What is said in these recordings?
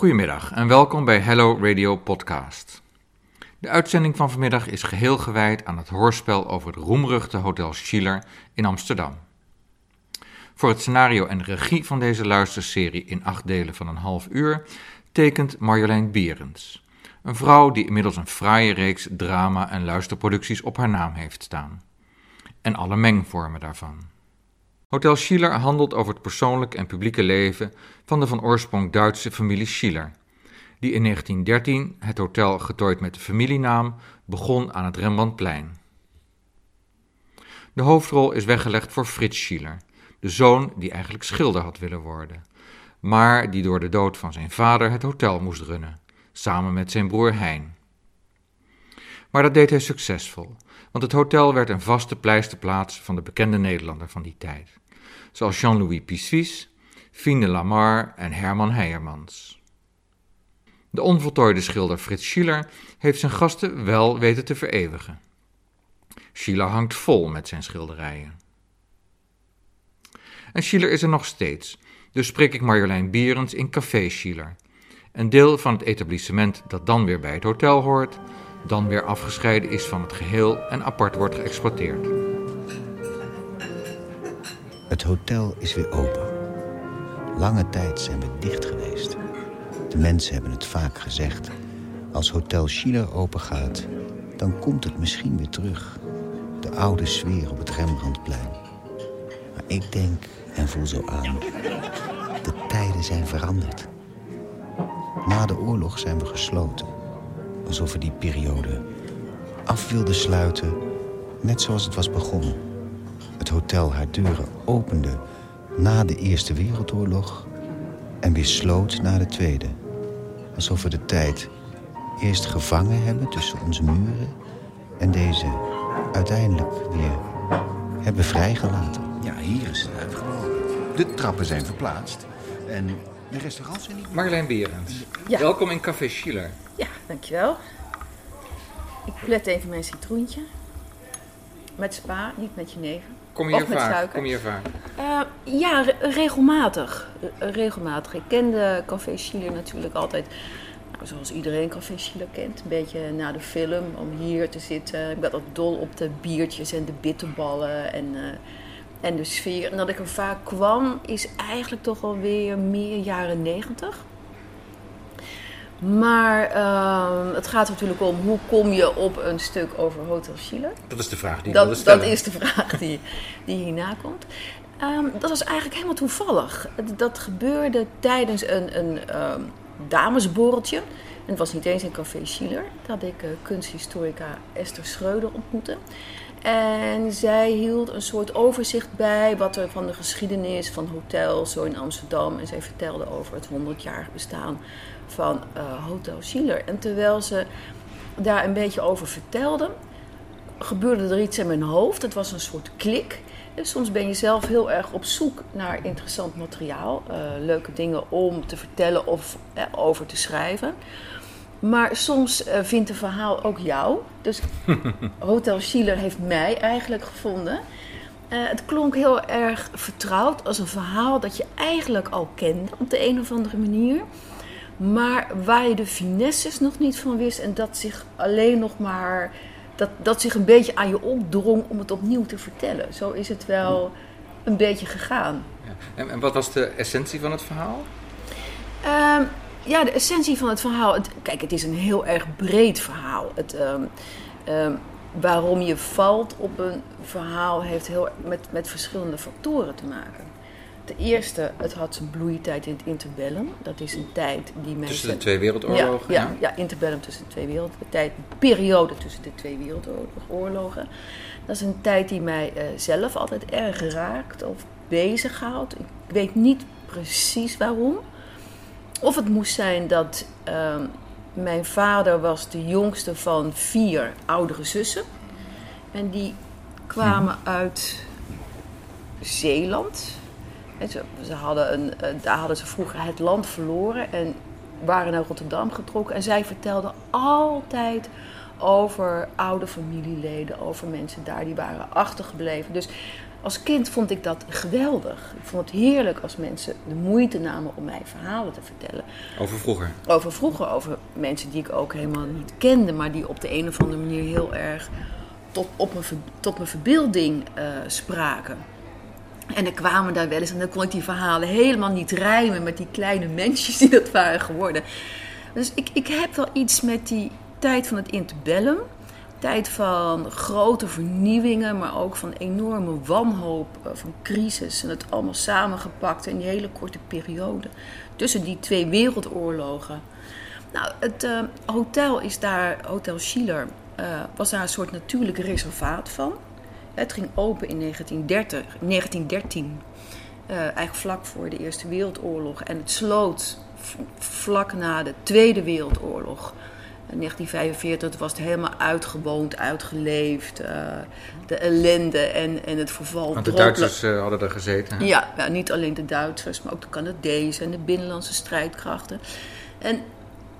Goedemiddag en welkom bij Hello Radio Podcast. De uitzending van vanmiddag is geheel gewijd aan het hoorspel over het roemruchte Hotel Schiller in Amsterdam. Voor het scenario en regie van deze luisterserie in acht delen van een half uur tekent Marjolein Bierens, een vrouw die inmiddels een fraaie reeks drama- en luisterproducties op haar naam heeft staan. En alle mengvormen daarvan. Hotel Schiller handelt over het persoonlijk en publieke leven van de van oorsprong Duitse familie Schiller, die in 1913 het hotel getooid met de familienaam begon aan het Rembrandtplein. De hoofdrol is weggelegd voor Frits Schiller, de zoon die eigenlijk schilder had willen worden, maar die door de dood van zijn vader het hotel moest runnen, samen met zijn broer Hein. Maar dat deed hij succesvol, want het hotel werd een vaste pleisterplaats van de bekende Nederlander van die tijd zoals Jean-Louis Pissuis, Fine Lamar en Herman Heijermans. De onvoltooide schilder Frits Schiller heeft zijn gasten wel weten te vereeuwigen. Schiller hangt vol met zijn schilderijen. En Schiller is er nog steeds, dus spreek ik Marjolein Bierens in Café Schiller, een deel van het etablissement dat dan weer bij het hotel hoort, dan weer afgescheiden is van het geheel en apart wordt geëxploiteerd. Het hotel is weer open. Lange tijd zijn we dicht geweest. De mensen hebben het vaak gezegd. Als Hotel Schiller open gaat, dan komt het misschien weer terug. De oude sfeer op het Rembrandtplein. Maar ik denk en voel zo aan. De tijden zijn veranderd. Na de oorlog zijn we gesloten. Alsof we die periode af wilden sluiten, net zoals het was begonnen het hotel haar deuren opende na de Eerste Wereldoorlog en weer sloot na de Tweede. Alsof we de tijd eerst gevangen hebben tussen onze muren en deze uiteindelijk weer hebben vrijgelaten. Ja, hier is het uitgebroken. De trappen zijn verplaatst en de restaurants zijn niet... Marjolein Berends, Ja. welkom in Café Schiller. Ja, dankjewel. Ik plet even mijn citroentje. Met spa, niet met jenever. Kom je hier vaak? suiker. Kom je hier vaak? Eh, ja, re- regelmatig. Eh, regelmatig. Ik kende Café Schiller natuurlijk altijd, nou, zoals iedereen Café Schiller kent. Een beetje na de film, om hier te zitten. Ik ben altijd dol op de biertjes en de bitterballen en, eh, en de sfeer. En dat ik er vaak kwam, is eigenlijk toch alweer meer jaren negentig. Maar ehm, het gaat natuurlijk om hoe kom je op een stuk over Hotel Schiller. Dat is de vraag die ik wilde Dat, stellen. dat is de vraag die, die hierna komt. Ehm, dat was eigenlijk helemaal toevallig. Dat gebeurde tijdens een, een ehm, damesborreltje. En het was niet eens in Café Schiller. Dat ik eh, kunsthistorica Esther Schreuder ontmoette. En zij hield een soort overzicht bij wat er van de geschiedenis van hotels zo in Amsterdam. En zij vertelde over het 100-jarig bestaan van eh, Hotel Schiller. En terwijl ze daar een beetje over vertelde, gebeurde er iets in mijn hoofd. Het was een soort klik. En soms ben je zelf heel erg op zoek naar interessant materiaal, eh, leuke dingen om te vertellen of eh, over te schrijven. Maar soms vindt een verhaal ook jou. Dus Hotel Schiller heeft mij eigenlijk gevonden. Het klonk heel erg vertrouwd als een verhaal dat je eigenlijk al kende op de een of andere manier. Maar waar je de finesses nog niet van wist en dat zich alleen nog maar. Dat, dat zich een beetje aan je opdrong om het opnieuw te vertellen. Zo is het wel een beetje gegaan. Ja. En, en wat was de essentie van het verhaal? Ehm, ja, de essentie van het verhaal. Het, kijk, het is een heel erg breed verhaal. Het, ehm, ehm, waarom je valt op een verhaal heeft heel met, met verschillende factoren te maken. De eerste, het had zijn bloeitijd in het interbellum. Dat is een tijd die mensen. Tussen de twee wereldoorlogen? Ja, ja, ja, interbellum tussen de twee wereldoorlogen. Tijd, periode tussen de twee wereldoorlogen. Dat is een tijd die mij eh, zelf altijd erg raakt of bezighoudt. Ik weet niet precies waarom. Of het moest zijn dat ehm, mijn vader was de jongste van vier oudere zussen. En die kwamen uit Zeeland. En ze, ze hadden een, eh, daar hadden ze vroeger het land verloren en waren naar Rotterdam getrokken. En zij vertelden altijd over oude familieleden, over mensen daar die waren achtergebleven. Dus als kind vond ik dat geweldig. Ik vond het heerlijk als mensen de moeite namen om mij verhalen te vertellen. Over vroeger. Over vroeger, over mensen die ik ook helemaal niet kende, maar die op de een of andere manier heel erg tot, op mijn, tot mijn verbeelding eh, spraken. En dan kwamen daar wel eens en dan kon ik die verhalen helemaal niet rijmen met die kleine mensjes die dat waren geworden. Dus ik, ik heb wel iets met die tijd van het interbellum. Tijd van grote vernieuwingen, maar ook van enorme wanhoop, eh, van crisis. En het allemaal samengepakt in die hele korte periode. Tussen die twee wereldoorlogen. Nou, het eh, hotel is daar, Hotel Schiller, eh, was daar een soort natuurlijk reservaat van. Het ging open in 1930, 1913, eh, eigenlijk vlak voor de Eerste Wereldoorlog. En het sloot vlak na de Tweede Wereldoorlog. In 1945 was het helemaal uitgewoond, uitgeleefd. eh, de ellende en, en het verval. Want de Duitsers eh, hadden er gezeten. ja, ja, niet alleen de Duitsers, maar ook de Canadezen en de binnenlandse strijdkrachten. En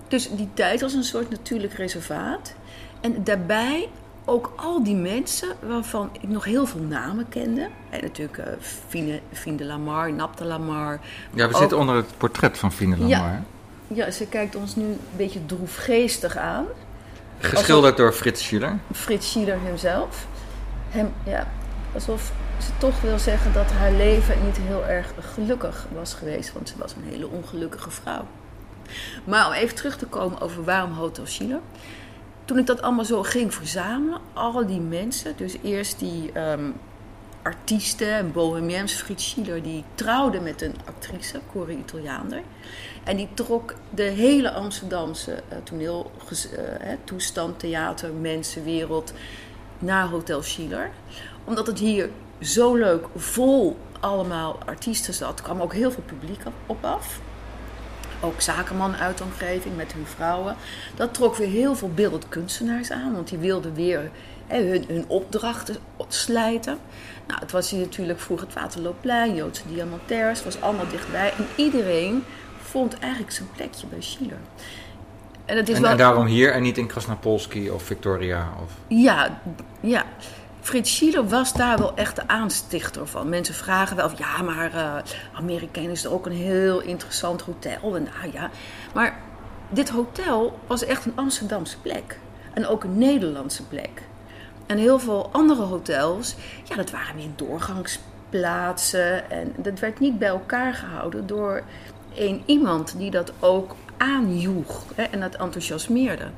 dus die tijd was een soort natuurlijk reservaat. En daarbij ook al die mensen waarvan ik nog heel veel namen kende. En natuurlijk eh Fine, Fine de Lamar, Nap de Lamar. Ja, we Ook- zitten onder het portret van Fine Lamar. Ja. Ja, ze kijkt ons nu een beetje droefgeestig aan. Geschilderd door Frits Schiller. Frits Schiller hemzelf. Hem, ja, alsof ze toch wil zeggen dat haar leven niet heel erg gelukkig was geweest. Want ze was een hele ongelukkige vrouw. Maar om even terug te komen over waarom Hotel Schiller. Toen ik dat allemaal zo ging verzamelen, al die mensen, dus eerst die ehm, artiesten en bohemiens, Frits Schiller, die trouwde met een actrice, Corrie Italiaander. En die trok de hele Amsterdamse eh, toneeltoestand, theater, mensenwereld naar Hotel Schiller. Omdat het hier zo leuk vol allemaal artiesten zat, kwam ook heel veel publiek op af. Ook zakenmannen uit de omgeving met hun vrouwen. Dat trok weer heel veel beeldend kunstenaars aan, want die wilden weer hè, hun, hun opdrachten slijten. Nou, het was hier natuurlijk vroeger het Waterloopplein, Joodse Diamantairs, was allemaal dichtbij. En iedereen vond eigenlijk zijn plekje bij Schiller. En, het is En, wel... en daarom hier en niet in Krasnapolski of Victoria. Of... Ja, ja. Frits Schiller was daar wel echt de aanstichter van. Mensen vragen wel, ja, maar eh Amerikaan is er ook een heel interessant hotel. En, nou ja, maar dit hotel was echt een Amsterdamse plek. En ook een Nederlandse plek. En heel veel andere hotels, ja, dat waren meer doorgangsplaatsen. En dat werd niet bij elkaar gehouden door één iemand die dat ook aanjoeg hè, en dat enthousiasmeerde.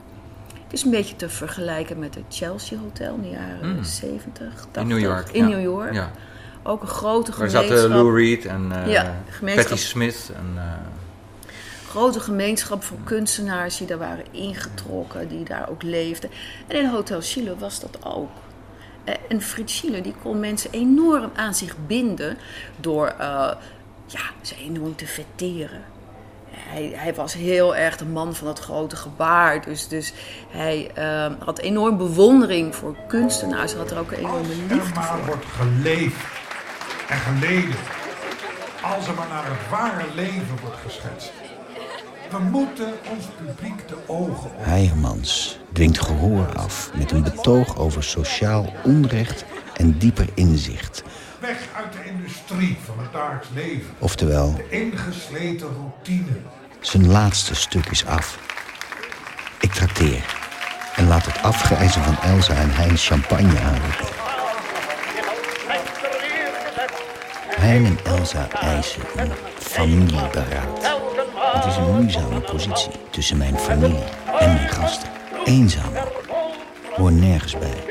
Het is een beetje te vergelijken met het Chelsea Hotel in de jaren Mm. 70, 80. In New York. In ja. New York. Ja. Ook een grote Daar gemeenschap. zaten Lou Reed en Ja. Patti Smith. En, eh, grote gemeenschap van kunstenaars die daar waren ingetrokken, die daar ook leefden. En in Hotel Schiller was dat ook. En Frits Schiller die kon mensen enorm aan zich binden door eh, ja, ze enorm te vetteren. Hij, hij was heel erg de man van dat grote gebaar. Dus, dus hij eh, had enorm bewondering voor kunstenaars. Hij had er ook een enorme Als er liefde maar voor. wordt geleefd en geleden. Als er maar naar het ware leven wordt geschetst. We moeten ons publiek de ogen op. Heijermans dwingt gehoor af met een betoog over sociaal onrecht en dieper inzicht. Weg uit de industrie van het dagelijks leven. Oftewel, De ingesleten routine. Zijn laatste stuk is af. Ik trakteer en laat het afgrijzen van Elsa en Hein champagne aanroepen. Hein en Elsa eisen een familieberaad. Het is een moeizame positie tussen mijn familie en mijn gasten. Eenzaam. Hoor nergens bij.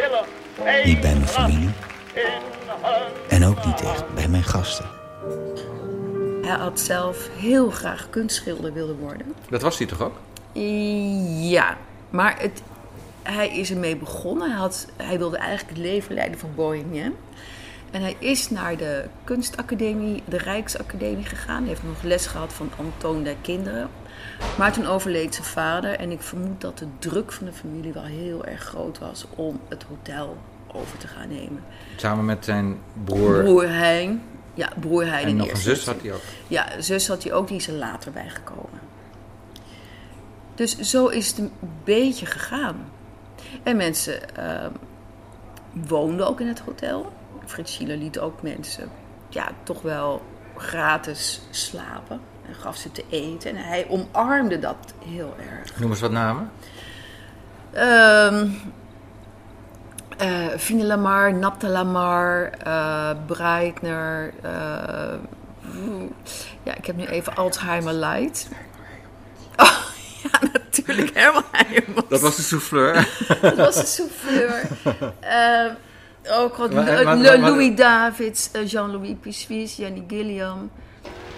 Niet bij mijn familie. En ook niet echt bij mijn gasten. Hij had zelf heel graag kunstschilder willen worden. dat was hij toch ook? Ja, maar het, hij is ermee begonnen. Hij, had, hij wilde eigenlijk het leven leiden van Bohemien. En hij is naar de kunstacademie, de Rijksacademie gegaan. Hij heeft nog les gehad van Antoon der Kinderen. Maar toen overleed zijn vader. En ik vermoed dat de druk van de familie wel heel erg groot was om het hotel over te gaan nemen. Samen met zijn broer. Broer Hein. Ja, broer Hein en nog een zus had hij ook. Ja, zus had hij ook, die is er later bijgekomen. Dus zo is het een beetje gegaan. En mensen ehm, woonden ook in het hotel. Frits Schiller liet ook mensen ja, toch wel gratis slapen. En gaf ze te eten. En hij omarmde dat heel erg. Noem eens wat namen. Ehm eh Fine Lamar, Napta Lamar, eh Breitner. eh, ja, ik heb nu even Alzheimer light. Oh, ja, natuurlijk, Herman Heijmans. Dat was de souffleur. Dat was de souffleur. Eh, oh god, Maar- maar- Lou- maar- Louis Davids, Jean-Louis Pissuis, Jenny Gilliam.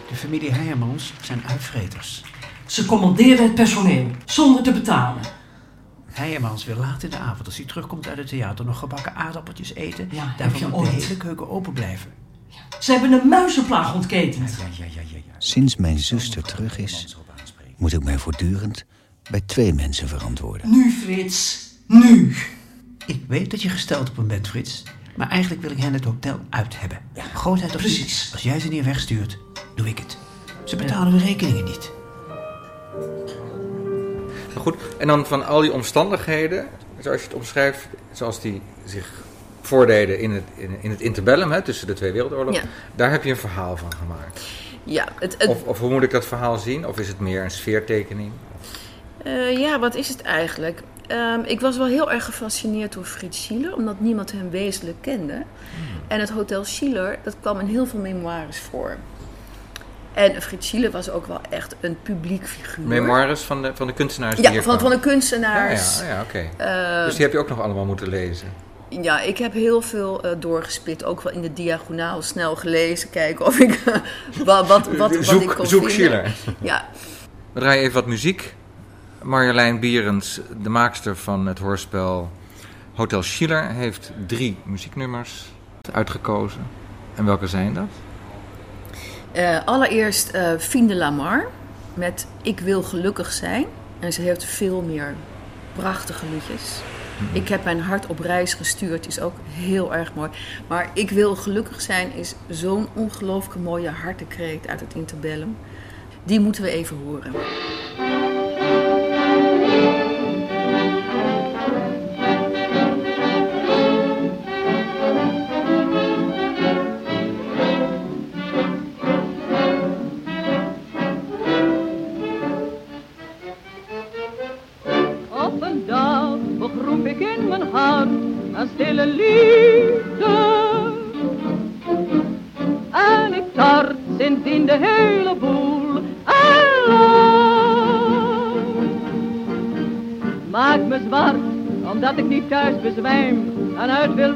De familie Heijermans zijn uitvreters. Ze commanderen het personeel, zonder te betalen. Heijermans wil laat in de avond, als hij terugkomt uit het theater, nog gebakken aardappeltjes eten. Ja, je moet de hele keuken open blijven. Ze hebben een muizenplaag ontketend. Ja, ja, ja, ja. ja. Sinds mijn zuster terug is, moet ik mij voortdurend bij twee mensen verantwoorden. Nu, Frits. Nu. Ik weet dat je gesteld op hem bent, Frits. Maar eigenlijk wil ik hen het hotel uit hebben. Grootheid of niet, Precies. Als jij ze niet wegstuurt, doe ik het. Ze betalen hun rekeningen niet. Goed, en dan van al die omstandigheden, zoals je het omschrijft, zoals die zich voordeden in het, in, in het interbellum, hè, tussen de twee wereldoorlogen, Ja. daar heb je een verhaal van gemaakt. Ja, het, het, Of, of hoe moet ik dat verhaal zien? Of is het meer een sfeertekening? Eh, ja, wat is het eigenlijk? Ehm, ik was wel heel erg gefascineerd door Frits Schiller, omdat niemand hem wezenlijk kende. En het Hotel Schiller, dat kwam in heel veel memoires voor. En Frits Schiller was ook wel echt een publiek figuur. Memoires van de, van de kunstenaars die Ja, van, van de kunstenaars. Ja, ja, ja oké. Eh, dus die heb je ook nog allemaal moeten lezen. Ja, ik heb heel veel eh, doorgespit, ook wel in de diagonaal snel gelezen, kijken of ik wat, wat, wat, wat Zoek- ik kon zoek. Schiller. Ja, We draaien even wat muziek. Marjolein Bierens, de maakster van het hoorspel Hotel Schiller, heeft drie muzieknummers uitgekozen. En welke zijn dat? Eh, allereerst eh Fine Lamar met Ik wil gelukkig zijn. En ze heeft veel meer prachtige liedjes. Ik heb mijn hart op reis gestuurd, is ook heel erg mooi. Maar Ik wil gelukkig zijn is zo'n ongelooflijk mooie hartekreet uit het interbellum. Die moeten we even horen. Stille liefde. En ik tart sindsdien de hele boel aan. Maak me zwart, omdat ik niet thuis bezwijm en uit wil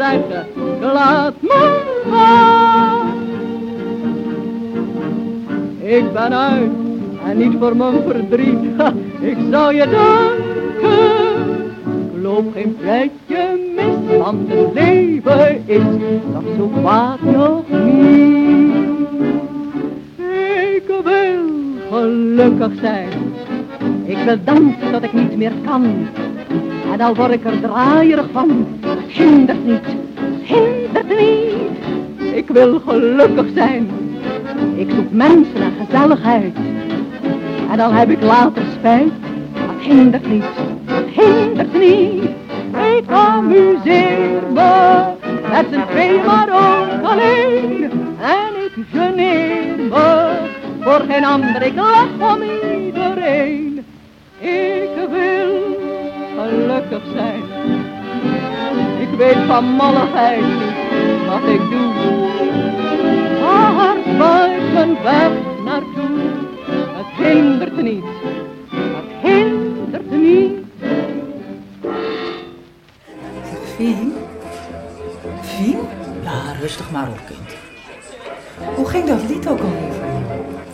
zeggen, laat me. Ik ben uit en niet voor mijn verdriet, ik zou je danken. Ik loop geen plekje mis, want het leven is nog zo kwaad nog niet. Ik wil gelukkig zijn, ik wil dansen tot ik niet meer kan. En al word ik er draaierig van, hindert niet, hindert niet. Ik wil gelukkig zijn, ik zoek mensen en gezelligheid. En dan heb ik later spijt. Dat hindert niet, dat hindert niet. Ik amuseer me met z'n tweeën, maar ook alleen. En ik geneer me voor geen ander, ik lach om iedereen. Ik wil gelukkig zijn. Weet van malligheid niet wat ik doe. Waar buit mijn weg naartoe? Het hindert niet, het hindert niet. Fien? Fien? Ja, rustig maar op, kind. Hoe ging dat lied ook alweer?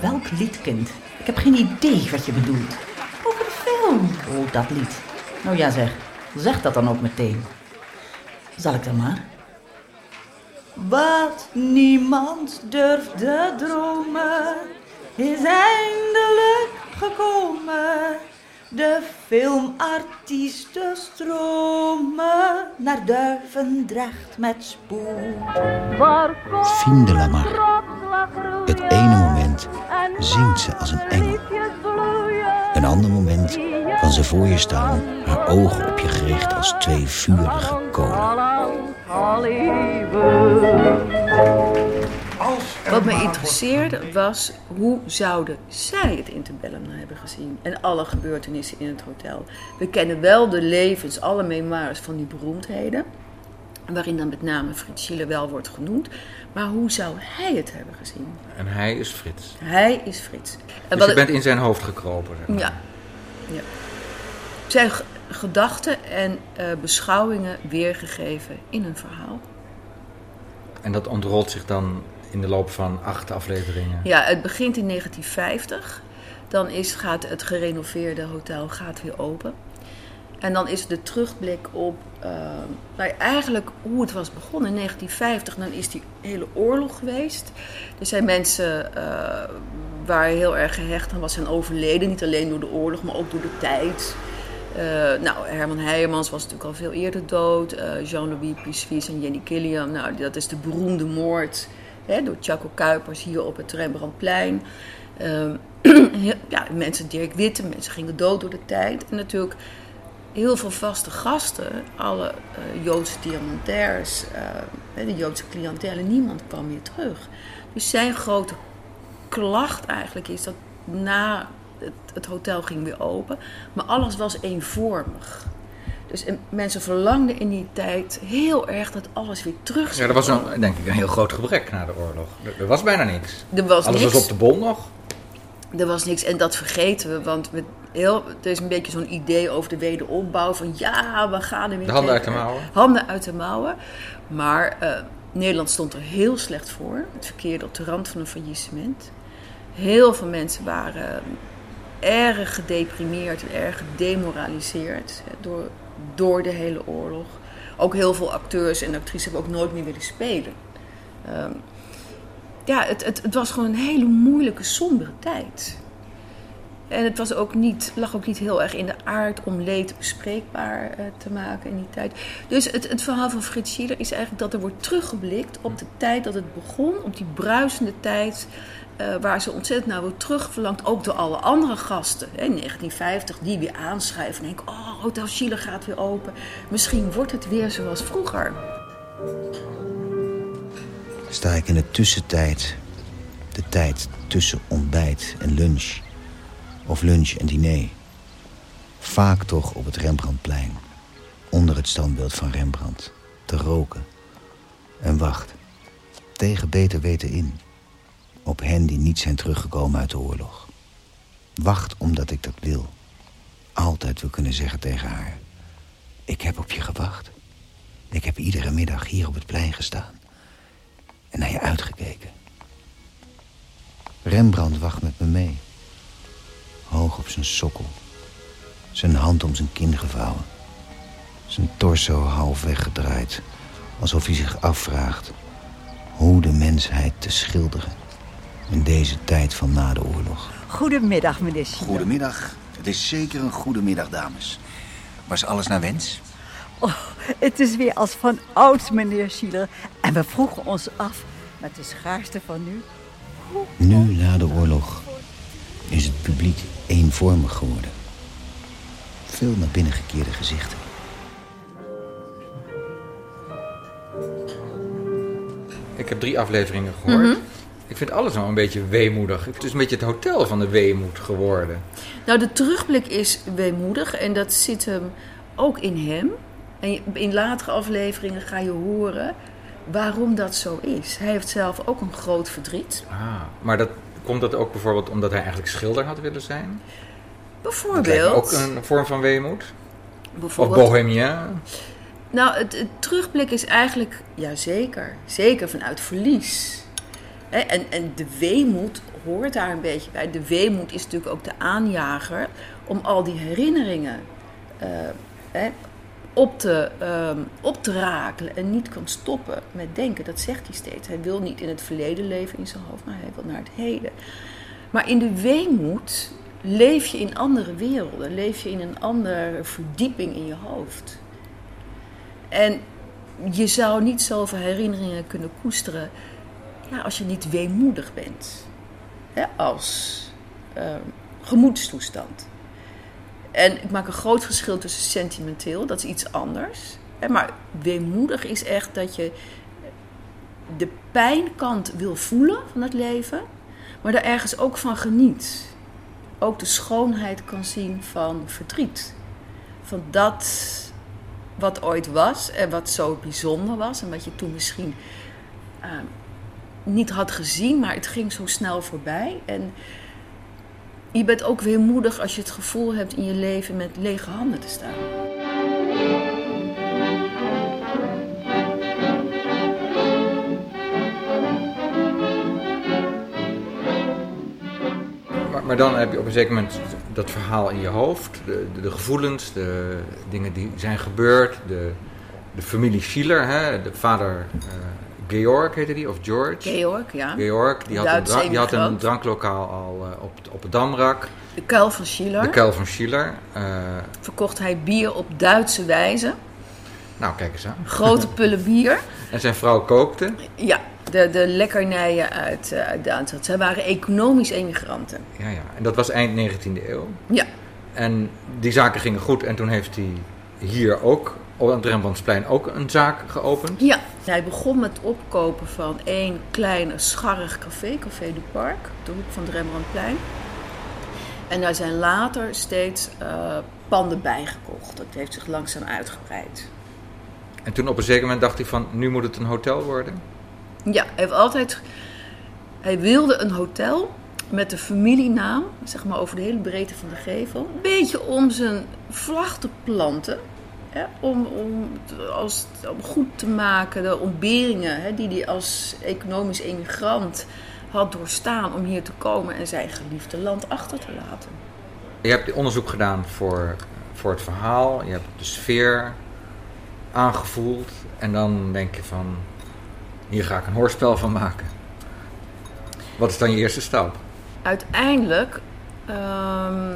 Welk lied, kind? Ik heb geen idee wat je bedoelt. Over de film. Oh, dat lied. Nou ja, zeg. Zeg dat dan ook meteen. Zal ik dan maar? Wat niemand durfde dromen, is eindelijk gekomen. De filmartiesten stromen naar Duivendrecht met spoed. Fien de Lamar. Het ene moment zingt ze als een engel. Voor je staan, haar ogen op je gericht als twee vurige kolen. Wat me interesseerde was hoe zouden zij het interbellum nou hebben gezien en alle gebeurtenissen in het hotel. We kennen wel de levens, alle memoires van die beroemdheden, waarin dan met name Frits Schiller wel wordt genoemd. Maar hoe zou hij het hebben gezien? En hij is Frits. Hij is Frits. En Dus wat je bent in zijn hoofd gekropen. zeg maar. Ja. ja. Zijn gedachten en eh, beschouwingen weergegeven in een verhaal. En dat ontrolt zich dan in de loop van acht afleveringen. Ja, het begint in 1950. Dan is, gaat het gerenoveerde hotel gaat weer open. En dan is de terugblik op ja, eigenlijk hoe het was begonnen. In 1950 dan is die hele oorlog geweest. Er zijn mensen eh, waar heel erg gehecht aan was zijn overleden. Niet alleen door de oorlog, maar ook door de tijd. Eh, nou, Herman Heijemans was natuurlijk al veel eerder dood. Eh, Jean-Louis Pissuis en Jenny Killiam. Nou, dat is de beroemde moord hè, door Chaco Kuipers hier op het Rembrandtplein. Ehm, ja, mensen, Dirk Witte, mensen gingen dood door de tijd. En natuurlijk heel veel vaste gasten, alle eh, Joodse diamantairs, de Joodse cliëntele, niemand kwam meer terug. Dus zijn grote klacht eigenlijk is dat na het, het hotel ging weer open, maar alles was eenvormig. Dus en mensen verlangden in die tijd heel erg dat alles weer terug zou Ja, dat was een, denk ik een heel groot gebrek na de oorlog. Er, er was bijna niks. Er was Alles niks. was op de bol nog. Er was niks en dat vergeten we, want we heel, er is een beetje zo'n idee over de wederopbouw van ja, we gaan er weer De handen uit de mouwen. Handen uit de mouwen. Maar eh, Nederland stond er heel slecht voor. Het verkeerde op de rand van een faillissement. Heel veel mensen waren erg gedeprimeerd en erg gedemoraliseerd door, door de hele oorlog. Ook heel veel acteurs en actrices hebben ook nooit meer willen spelen. Ehm, ja, het, het, het was gewoon een hele moeilijke, sombere tijd. En het was ook niet, lag ook niet heel erg in de aard om leed bespreekbaar eh, te maken in die tijd. Dus het, het verhaal van Frits Schiller is eigenlijk dat er wordt teruggeblikt op de tijd dat het begon. Op die bruisende tijd eh, waar ze ontzettend naar wordt terugverlangd. Ook door alle andere gasten. In 1950 die weer aanschrijven en denken... Oh, Hotel Schiller gaat weer open. Misschien wordt het weer zoals vroeger. sta ik in de tussentijd, de tijd tussen ontbijt en lunch, of lunch en diner. Vaak toch op het Rembrandtplein, onder het standbeeld van Rembrandt, te roken. En wacht, tegen beter weten in, op hen die niet zijn teruggekomen uit de oorlog. Wacht omdat ik dat wil. Altijd wil kunnen zeggen tegen haar, ik heb op je gewacht. Ik heb iedere middag hier op het plein gestaan en naar je uitgekeken. Rembrandt wacht met me mee. Hoog op zijn sokkel. Zijn hand om zijn kin gevouwen. Zijn torso half weggedraaid. Alsof hij zich afvraagt hoe de mensheid te schilderen. In deze tijd van na de oorlog. Goedemiddag, meneer Schiller. Goedemiddag. Het is zeker een goede middag, dames. Was alles naar wens? Oh, het is weer als van ouds, meneer Schiller. En we vroegen ons af, met de schaarste van nu... Nu na de oorlog is het publiek eenvormig geworden. Veel naar binnen gekeerde gezichten. Ik heb drie afleveringen gehoord. Mhm. Ik vind alles nou een beetje weemoedig. Het is een beetje het hotel van de weemoed geworden. Nou, de terugblik is weemoedig en dat zit hem ook in hem. En in latere afleveringen ga je horen waarom dat zo is. Hij heeft zelf ook een groot verdriet. Ah, maar dat, komt dat ook bijvoorbeeld omdat hij eigenlijk schilder had willen zijn? Bijvoorbeeld. ook een vorm van weemoed. Of bohemien. Nou, het, het terugblik is eigenlijk, ja zeker, zeker vanuit verlies. En, en de weemoed hoort daar een beetje bij. De weemoed is natuurlijk ook de aanjager om al die herinneringen eh, op, te, ehm, op te rakelen en niet kan stoppen met denken. Dat zegt hij steeds. Hij wil niet in het verleden leven in zijn hoofd, maar hij wil naar het heden. Maar in de weemoed leef je in andere werelden, leef je in een andere verdieping in je hoofd. En je zou niet zoveel herinneringen kunnen koesteren ja, als je niet weemoedig bent. Hè, als ehm, gemoedstoestand. En ik maak een groot verschil tussen sentimenteel, dat is iets anders. Hè, maar weemoedig is echt dat je de pijnkant wil voelen van het leven, maar daar ergens ook van geniet. Ook de schoonheid kan zien van verdriet. Van dat wat ooit was en wat zo bijzonder was en wat je toen misschien eh, niet had gezien, maar het ging zo snel voorbij. En je bent ook weer moedig als je het gevoel hebt in je leven met lege handen te staan. Maar, dan heb je op een zeker moment dat verhaal in je hoofd. De, de, de gevoelens, de dingen die zijn gebeurd. De, de familie Schiller, hè, de vader eh, Georg heette die, of George. Georg, ja. Georg, die had, een, die had een dranklokaal al eh, op, op het Damrak. De kuil van Schiller De kuil van Schiller. Eh, verkocht hij bier op Duitse wijze. nou, kijk eens aan. Grote pullen bier. En zijn vrouw kookte. Ja, de, de lekkernijen uit, eh, uit Duitsland. Zij waren economisch emigranten. Ja, ja. En dat was eind 19e eeuw. Ja, En die zaken gingen goed. En toen heeft hij hier ook, op het Rembrandtsplein, ook een zaak geopend. Ja, hij begon met het opkopen van één klein scharrig café, Café du Parc, op de hoek van het Rembrandtplein. En daar zijn later steeds eh, panden bijgekocht. Dat heeft zich langzaam uitgebreid. En toen op een zeker moment dacht hij van, nu moet het een hotel worden. Ja, hij heeft altijd. Hij wilde een hotel met de familienaam, zeg maar over de hele breedte van de gevel. Een beetje om zijn vlag te planten. Om, om, als, om goed te maken de ontberingen hè, die hij als economisch emigrant had doorstaan om hier te komen en zijn geliefde land achter te laten. Je hebt onderzoek gedaan voor, voor het verhaal. Je hebt de sfeer aangevoeld. En dan denk je van, hier ga ik een hoorspel van maken. Wat is dan je eerste stap? Uiteindelijk ehm,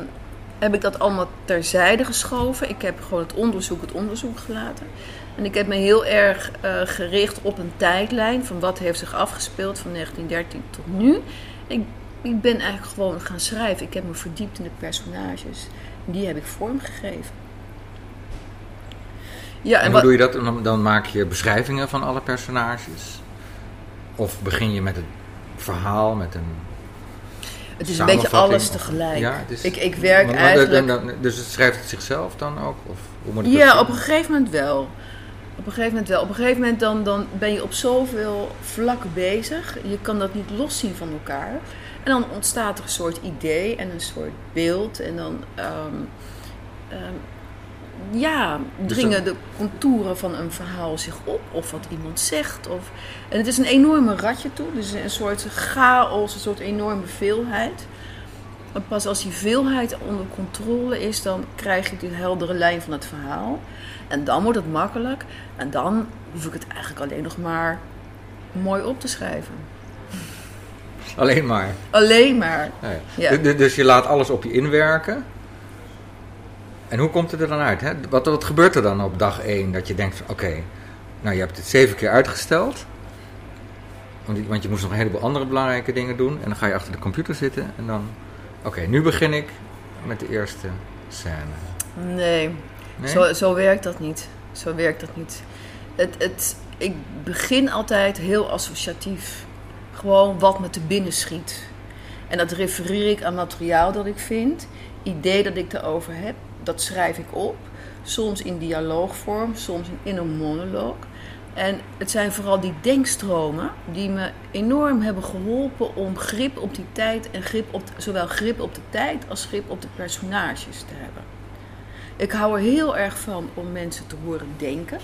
heb ik dat allemaal terzijde geschoven. Ik heb gewoon het onderzoek het onderzoek gelaten. En ik heb me heel erg eh, gericht op een tijdlijn van wat heeft zich afgespeeld van 1913 tot nu. Ik, ik ben eigenlijk gewoon gaan schrijven. Ik heb me verdiept in de personages. Die heb ik vormgegeven. Ja, En, hoe wat- doe je dat? Dan, dan maak je beschrijvingen van alle personages? Of begin je met het verhaal, met een het is een beetje alles tegelijk. Ja, is- ik, ik werk Maar- maar eigenlijk... dan- dan- dus het schrijft het zichzelf dan ook? Of hoe moet ik Ja, op een gegeven moment wel. Op een gegeven moment wel. Op een gegeven moment dan, dan ben je op zoveel vlakken bezig. Je kan dat niet loszien van elkaar. En dan ontstaat er een soort idee en een soort beeld. En dan ehm, ehm, ja, Dus dringen de contouren van een verhaal zich op. Of wat iemand zegt. Of... En het is een enorme ratje toe. Dus een soort chaos, een soort enorme veelheid. Maar pas als die veelheid onder controle is, dan krijg je die heldere lijn van het verhaal. En dan wordt het makkelijk. En dan hoef ik het eigenlijk alleen nog maar mooi op te schrijven. Alleen maar. Alleen maar. Ja, ja. Ja. Du- du- Dus je laat alles op je inwerken. En hoe komt het er dan uit? Hè? Wat, wat gebeurt er dan op dag 1 dat je denkt van oké, nou je hebt het zeven keer uitgesteld. Want, want je moest nog een heleboel andere belangrijke dingen doen. En dan ga je achter de computer zitten en dan Oké, nu begin ik met de eerste scène. Nee, Nee? Zo, zo werkt dat niet. Zo werkt dat niet. Het, het, ik begin altijd heel associatief. Gewoon wat me te binnen schiet. En dat refereer ik aan materiaal dat ik vind. Idee dat ik erover heb, dat schrijf ik op. Soms in dialoogvorm, soms in een monoloog. En het zijn vooral die denkstromen die me enorm hebben geholpen om grip op die tijd en grip op, zowel grip op de tijd als grip op de personages te hebben. Ik hou er heel erg van om mensen te horen denken.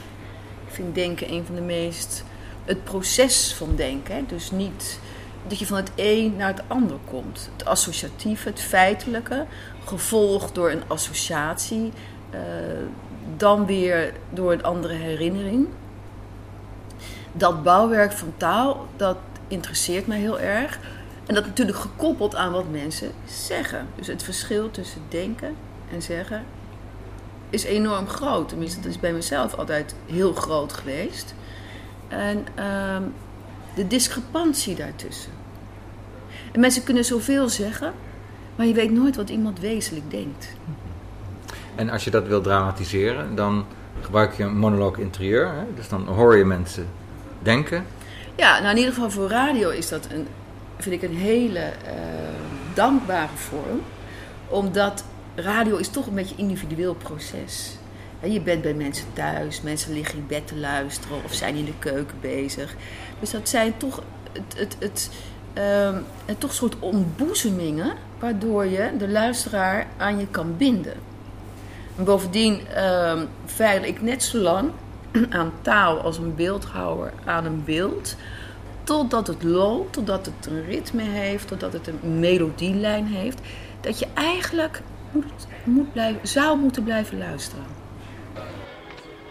Ik vind denken een van de meest. het proces van denken. Dus niet dat je van het een naar het ander komt. Het associatieve, het feitelijke, gevolgd door een associatie, eh, dan weer door een andere herinnering. Dat bouwwerk van taal, dat interesseert mij heel erg. En dat natuurlijk gekoppeld aan wat mensen zeggen. Dus het verschil tussen denken en zeggen is enorm groot. Tenminste, dat is bij mezelf altijd heel groot geweest. En ehm, de discrepantie daartussen. En mensen kunnen zoveel zeggen, maar je weet nooit wat iemand wezenlijk denkt. En als je dat wil dramatiseren, dan gebruik je een monoloog interieur. Hè? Dus dan hoor je mensen denken. Ja, nou in ieder geval voor radio is dat een, vind ik een hele eh, dankbare vorm. Omdat radio is toch een beetje een individueel proces. Je bent bij mensen thuis, mensen liggen in bed te luisteren of zijn in de keuken bezig. Dus dat zijn toch, het, het, het, ehm, het toch soort ontboezemingen waardoor je de luisteraar aan je kan binden. En bovendien ehm veil ik net zo lang aan taal als een beeldhouwer aan een beeld. Totdat het loopt, totdat het een ritme heeft, totdat het een melodielijn heeft. Dat je eigenlijk moet, moet blijven, zou moeten blijven luisteren.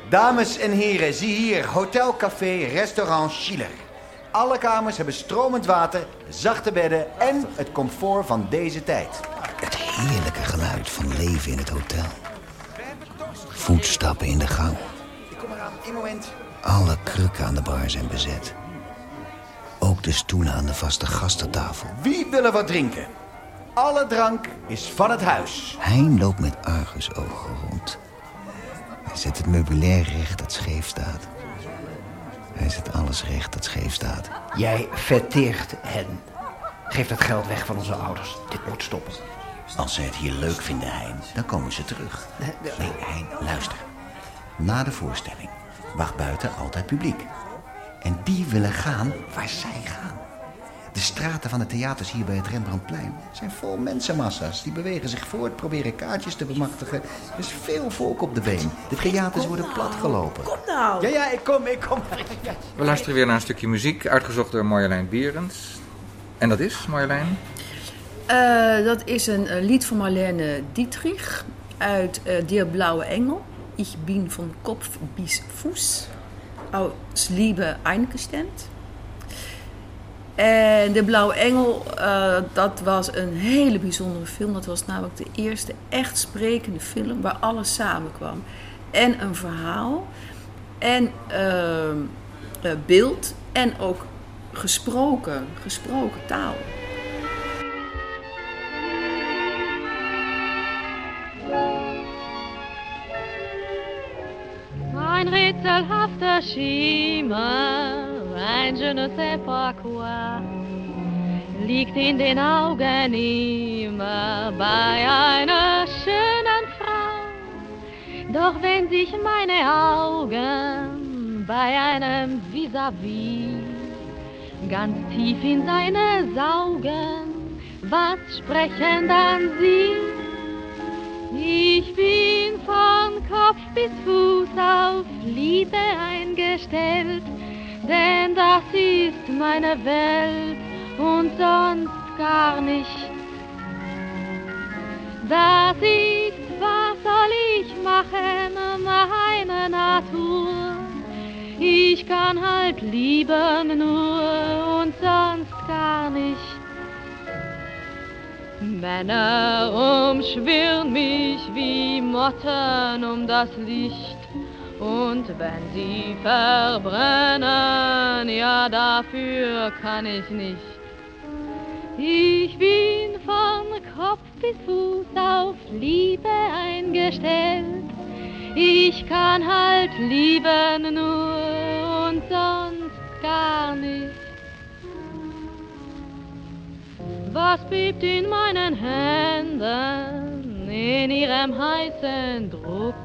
Dames en heren, zie hier Hotel Café Restaurant Schiller. Alle kamers hebben stromend water, zachte bedden en het comfort van deze tijd. Het heerlijke geluid van leven in het hotel. Voetstappen in de gang. Ik kom eraan, één moment. Alle krukken aan de bar zijn bezet. Ook de stoelen aan de vaste gastentafel. Wie wil er wat drinken? Alle drank is van het huis. Hein loopt met argusogen rond. Hij zet het meubilair recht dat scheef staat. Hij zet alles recht dat scheef staat. Jij verteert hen. Geef dat geld weg van onze ouders. Dit moet stoppen. Als ze het hier leuk vinden, Hein, dan komen ze terug. Nee, Hein, luister. Na de voorstelling wacht buiten altijd publiek. En die willen gaan waar zij gaan. De straten van de theaters hier bij het Rembrandtplein zijn vol mensenmassa's. Die bewegen zich voort, proberen kaartjes te bemachtigen. Er is veel volk op de been. De theaters worden platgelopen. Ja, ja, ik kom, ik kom. We luisteren weer naar een stukje muziek, uitgezocht door Marjolein Bierens. En dat is, Marjolein? Eh, dat is een eh, lied van Marlene Dietrich uit eh Der Blauwe Engel. Ich bin von Kopf bis Fuß. Aus Liebe eingestemd. En De Blauwe Engel, eh, dat was een hele bijzondere film. Dat was namelijk de eerste echt sprekende film waar alles samenkwam. En een verhaal, en ehm, eh, beeld, en ook gesproken, gesproken taal. Ein rätselhafter Schimmer, ein je ne sais pas quoi, liegt in den Augen immer bei einer schönen Frau. Doch wenn sich meine Augen bei einem vis-à-vis ganz tief in seine saugen, was sprechen dann sie? Ich bin von Kopf bis Fuß auf Liebe eingestellt, denn das ist meine Welt und sonst gar nicht. Das ist, was soll ich machen, meine Natur. Ich kann halt lieben nur und sonst gar nicht. Männer umschwirren mich wie Motten um das Licht. Und wenn sie verbrennen, ja dafür kann ich nicht. Ich bin von Kopf bis Fuß auf Liebe eingestellt. Ich kann halt lieben nur und sonst gar nicht. Was bebt in meinen Händen in ihrem heißen Druck?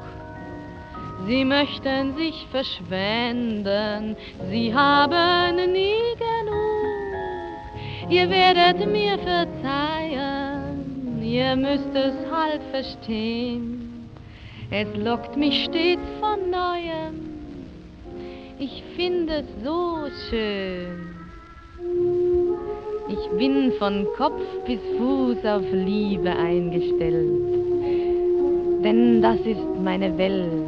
Sie möchten sich verschwenden, sie haben nie genug. Ihr werdet mir verzeihen, ihr müsst es halt verstehen. Es lockt mich stets von neuem, ich finde es so schön. Ich bin von Kopf bis Fuß auf Liebe eingestellt, denn das ist meine Welt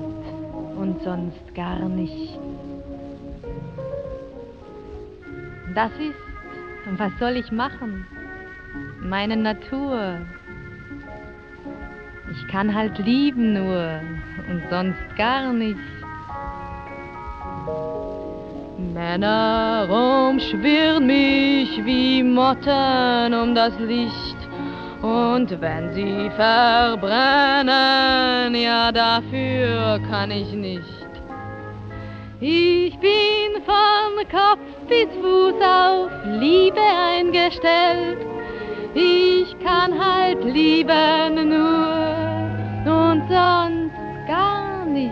und sonst gar nicht. Das ist, was soll ich machen? Meine Natur. Ich kann halt lieben nur und sonst gar nicht. Männer umschwirren mich wie Motten um das Licht. Und wenn sie verbrennen, ja dafür kann ich nicht. Ich bin von Kopf bis Fuß auf Liebe eingestellt. Ich kann halt lieben nur und sonst gar nicht.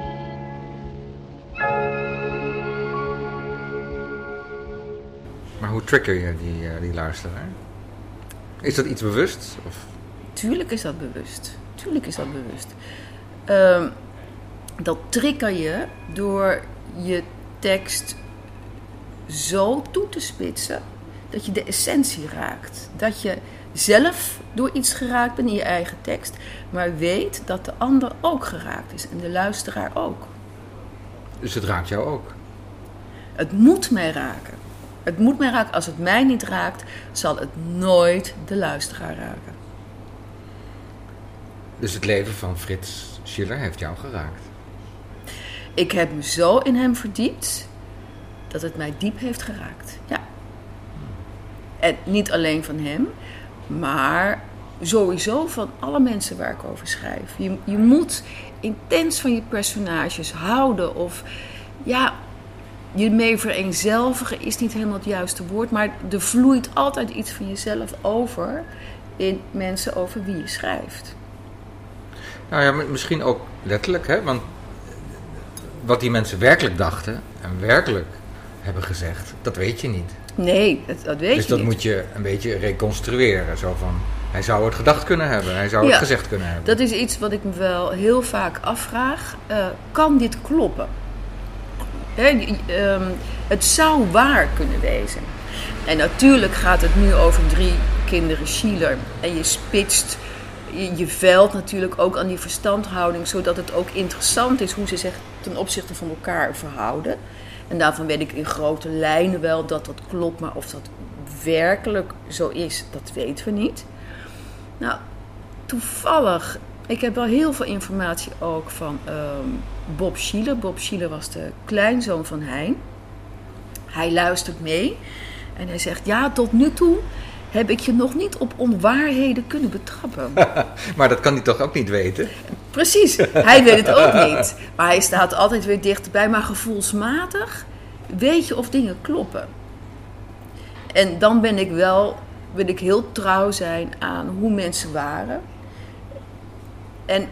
Maar hoe trigger je die, eh, die luisteraar? Is dat iets bewust? Of? Tuurlijk is dat bewust. Tuurlijk is dat bewust. Ehm, dat trigger je door je tekst zo toe te spitsen dat je de essentie raakt. Dat je zelf door iets geraakt bent in je eigen tekst, maar weet dat de ander ook geraakt is en de luisteraar ook. Dus het raakt jou ook? Het moet mij raken. Het moet mij raken. Als het mij niet raakt, zal het nooit de luisteraar raken. Dus het leven van Frits Schiller heeft jou geraakt? Ik heb me zo in hem verdiept dat het mij diep heeft geraakt. Ja. En niet alleen van hem, maar sowieso van alle mensen waar ik over schrijf. Je, je moet intens van je personages houden of ja, je mee vereenzelvigen is niet helemaal het juiste woord, maar er vloeit altijd iets van jezelf over in mensen over wie je schrijft. Nou ja, misschien ook letterlijk, hè? want wat die mensen werkelijk dachten en werkelijk hebben gezegd, dat weet je niet. Nee, dat, dat weet dus je dat niet. moet je een beetje reconstrueren. Zo van, hij zou het gedacht kunnen hebben, hij zou het gezegd kunnen hebben. Dat is iets wat ik me wel heel vaak afvraag. Eh, kan dit kloppen? Ehm, het zou waar kunnen wezen. En natuurlijk gaat het nu over drie kinderen Schiller. En je spitst, je, je veilt natuurlijk ook aan die verstandhouding, zodat het ook interessant is hoe ze zich ten opzichte van elkaar verhouden. En daarvan weet ik in grote lijnen wel dat dat klopt, maar of dat werkelijk zo is, dat weten we niet. Nou, toevallig, ik heb wel heel veel informatie ook van ehm, Bob Schiller. Bob Schiller was de kleinzoon van Hein. Hij luistert mee en hij zegt: Ja, tot nu toe heb ik je nog niet op onwaarheden kunnen betrappen. maar dat kan hij toch ook niet weten? Precies, hij weet het ook niet. Maar hij staat altijd weer dichterbij. Maar gevoelsmatig weet je of dingen kloppen. En dan ben ik wel, wil ik heel trouw zijn aan hoe mensen waren. En,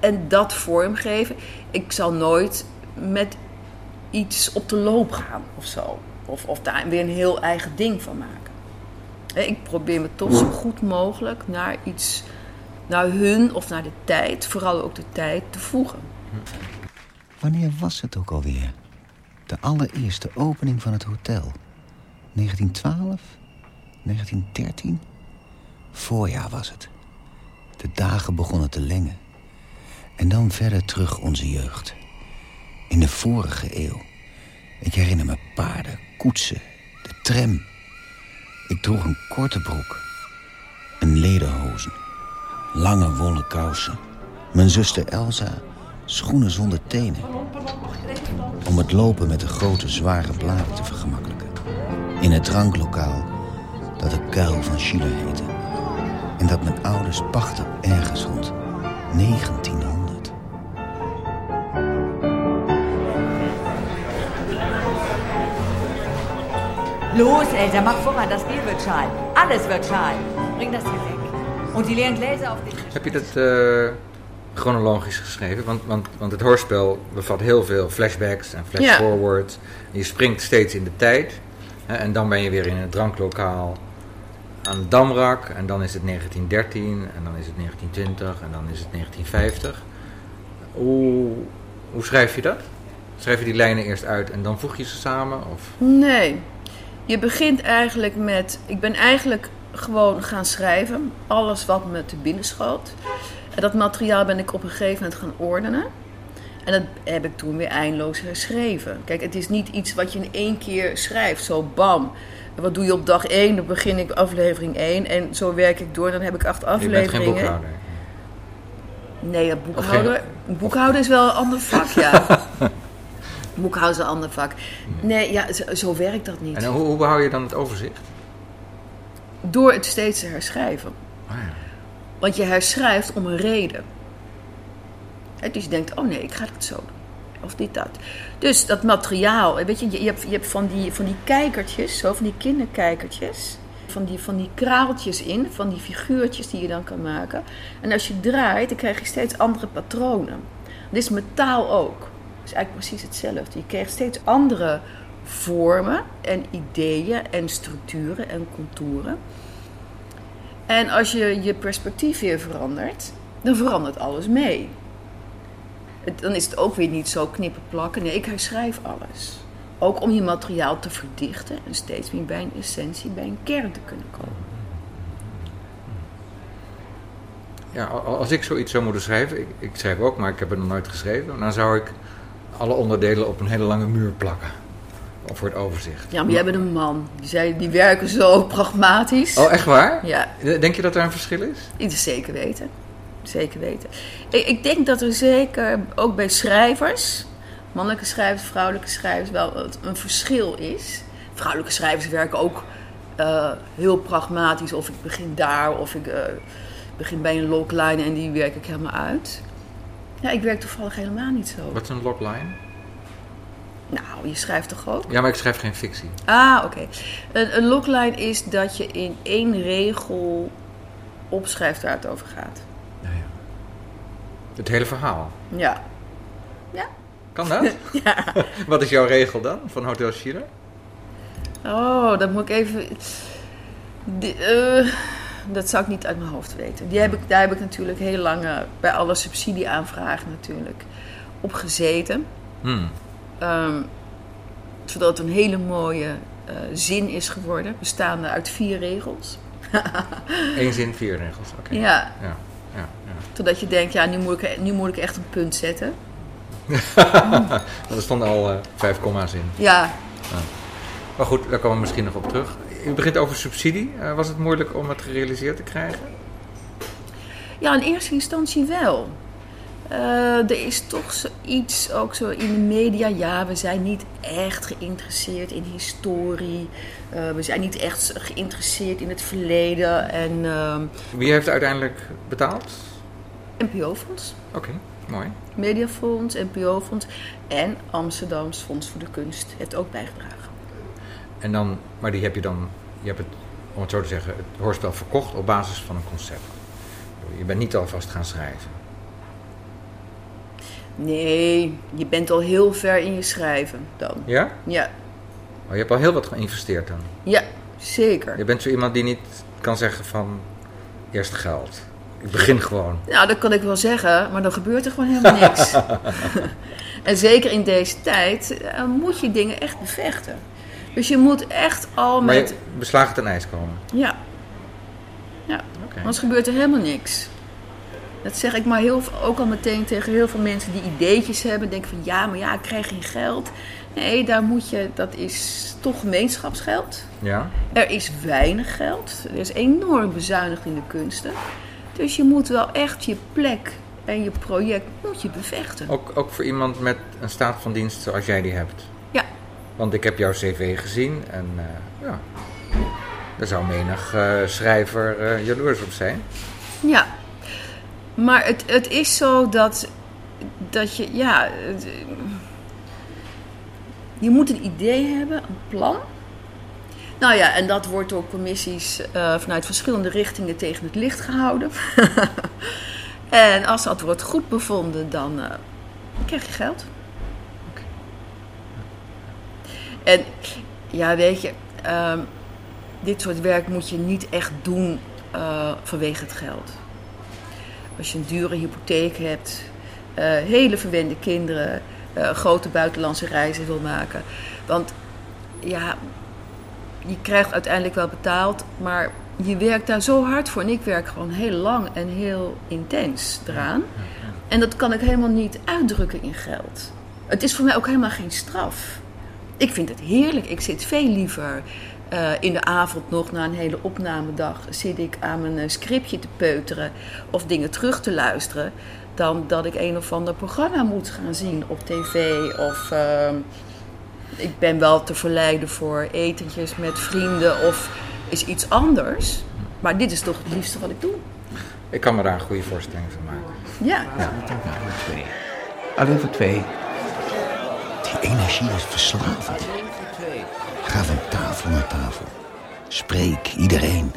en dat vormgeven. Ik zal nooit met iets op de loop gaan of zo. Of, of daar weer een heel eigen ding van maken. Ik probeer me toch zo goed mogelijk naar iets, naar hun of naar de tijd, vooral ook de tijd, te voegen. Wanneer was het ook alweer? De allereerste opening van het hotel. 1912? 1913? Voorjaar was het. De dagen begonnen te lengen. En dan verder terug onze jeugd. In de vorige eeuw. Ik herinner me paarden, koetsen, de tram. Ik droeg een korte broek. Een lederhozen. Lange wollen kousen. Mijn zuster Elsa schoenen zonder tenen. Om het lopen met de grote zware bladen te vergemakkelijken. In het dranklokaal, dat de kuil van Schiller heette. En dat mijn ouders pachten ergens rond 1900. Los, Elsa, mach voran, das Bier wird schal. Alles wird schal. Bring das hier weg. Und die leeren Gläser auf den Tisch. Heb je dat eh, chronologisch geschreven? Want, want, want het hoorspel bevat heel veel flashbacks en Ja. flashforwards. Je springt steeds in de tijd. Hè, en dan ben je weer in het dranklokaal aan Damrak. En dan is het 1913. En dan is het 1920. En dan is het 1950. Hoe, hoe schrijf je dat? Schrijf je die lijnen eerst uit en dan voeg je ze samen? Of? Nee. Je begint eigenlijk met. Ik ben eigenlijk gewoon gaan schrijven. Alles wat me te binnen schoot. En dat materiaal ben ik op een gegeven moment gaan ordenen. En dat heb ik toen weer eindeloos herschreven. Kijk, het is niet iets wat je in één keer schrijft. Zo bam. Wat doe je op dag 1? Dan begin ik aflevering 1. En zo werk ik door. Dan heb ik acht Je bent geen afleveringen. boekhouder. Nee, boekhouder, boekhouder is wel een ander vak, ja. boekhouder is een ander vak. Nee, ja, zo, zo werkt dat niet. En hoe, hoe behoud je dan het overzicht? Door het steeds te herschrijven. Ah, ja. Want je herschrijft om een reden. Dus je denkt, oh nee, ik ga het zo doen. Of dit, dat. Dus dat materiaal, weet je, je, hebt, je hebt van, die, van die kijkertjes, zo van die kinderkijkertjes. Van die, van die kraaltjes in, van die figuurtjes die je dan kan maken. En als je draait, dan krijg je steeds andere patronen. Dit is met taal ook. Het is eigenlijk precies hetzelfde. Je krijgt steeds andere vormen en ideeën en structuren en contouren. En als je je perspectief weer verandert, dan verandert alles mee. Het- dan is het ook weer niet zo knippen plakken. Nee, ik herschrijf alles. Ook om je materiaal te verdichten en steeds meer bij een essentie, bij een kern te kunnen komen. Ja, als ik zoiets zou moeten schrijven, ik, ik schrijf ook, maar ik heb het nog nooit geschreven, dan zou ik alle onderdelen op een hele lange muur plakken. Voor het overzicht. Ja, maar jij bent een man. Die, zei, die werken zo pragmatisch. Oh, echt waar? Ja, Denk je dat er een verschil is? is zeker weten. Zeker weten. Ik, ik denk dat er zeker ook bij schrijvers, mannelijke schrijvers, vrouwelijke schrijvers, wel een verschil is. Vrouwelijke schrijvers werken ook eh, heel pragmatisch. Of ik begin daar, of ik eh, begin bij een logline en die werk ik helemaal uit. Ja, ik werk toevallig helemaal niet zo. Wat is een logline? Nou, je schrijft toch ook? Ja, maar ik schrijf geen fictie. Ah, oké. Een, een logline is dat je in één regel opschrijft waar het over gaat. Het hele verhaal. Ja. Ja. Kan dat? Ja. Wat is jouw regel dan van Hotel Schiller? Oh, dat moet ik even. Die, eh, dat zou ik niet uit mijn hoofd weten. Die heb ik, daar heb ik natuurlijk heel lang eh, bij alle subsidieaanvragen natuurlijk op gezeten. Hmm. Ehm, zodat het een hele mooie eh, zin is geworden, bestaande uit vier regels. Eén zin, vier regels. Oké. Ja. Ja, ja. Zodat je denkt, ja, nu moet ik, nu moet ik echt een punt zetten. er stonden al eh, vijf komma's in. Ja, Ja. Maar goed, daar komen we misschien nog op terug. U begint over subsidie. Eh, was het moeilijk om het gerealiseerd te krijgen? Ja, in eerste instantie wel. Eh, er is toch zoiets, ook zo in de media, ja, we zijn niet echt geïnteresseerd in historie. Eh, we zijn niet echt geïnteresseerd in het verleden. En ehm, Wie heeft uiteindelijk betaald? NPO-fonds, Oké, mooi. Mediafonds, NPO-fonds en Amsterdams Fonds voor de Kunst heeft ook bijgedragen. En dan, maar die heb je dan, je hebt het, om het zo te zeggen, het hoorspel verkocht op basis van een concept. Je bent niet alvast gaan schrijven. Nee, je bent al heel ver in je schrijven dan. Ja? Ja, Oh, je hebt al heel wat geïnvesteerd dan. ja zeker. Je bent zo iemand die niet kan zeggen van eerst geld. Ik begin gewoon. Nou, dat kan ik wel zeggen, maar dan gebeurt er gewoon helemaal niks. en zeker in deze tijd eh, moet je dingen echt bevechten. Dus je moet echt al Maar met... beslagen ten ijs komen. Ja. Ja, anders gebeurt er helemaal niks. Dat zeg ik maar heel, ook al meteen tegen heel veel mensen die ideetjes hebben. Denken van ja, maar ja, ik krijg geen geld. Nee, daar moet je, dat is toch gemeenschapsgeld. Ja? Er is weinig geld. Er is enorm bezuinigd in de kunsten. Dus je moet wel echt je plek en je project moet je bevechten. Ook, ook voor iemand met een staat van dienst zoals jij die hebt. Ja. Want ik heb jouw cv gezien en eh, ja. Daar zou menig eh, schrijver eh, jaloers op zijn. Ja, maar het, het is zo dat, dat je, ja, het- je moet een idee hebben, een plan. Nou ja, en dat wordt door commissies eh, vanuit verschillende richtingen tegen het licht gehouden. en als dat wordt goed bevonden, dan eh, krijg je geld. En ja, weet je, ehm, dit soort werk moet je niet echt doen eh, vanwege het geld. Als je een dure hypotheek hebt, hele verwende kinderen, eh, grote buitenlandse reizen wil maken. Want ja, je krijgt uiteindelijk wel betaald, maar je werkt daar zo hard voor. En ik werk gewoon heel lang en heel intens eraan. En dat kan ik helemaal niet uitdrukken in geld. Het is voor mij ook helemaal geen straf. Ik vind het heerlijk. Ik zit veel liever eh, in de avond nog na een hele opnamedag... zit ik aan mijn eh, scriptje te peuteren of dingen terug te luisteren... dan dat ik een of ander programma moet gaan zien op tv. Of eh, ik ben wel te verleiden voor etentjes met vrienden of is iets anders. Maar dit is toch het liefste wat ik doe. Ik kan me daar een goede voorstelling van maken. Ja. Twee. Alleen voor twee. Die energie is verslavend. Ga van tafel naar tafel. Spreek iedereen.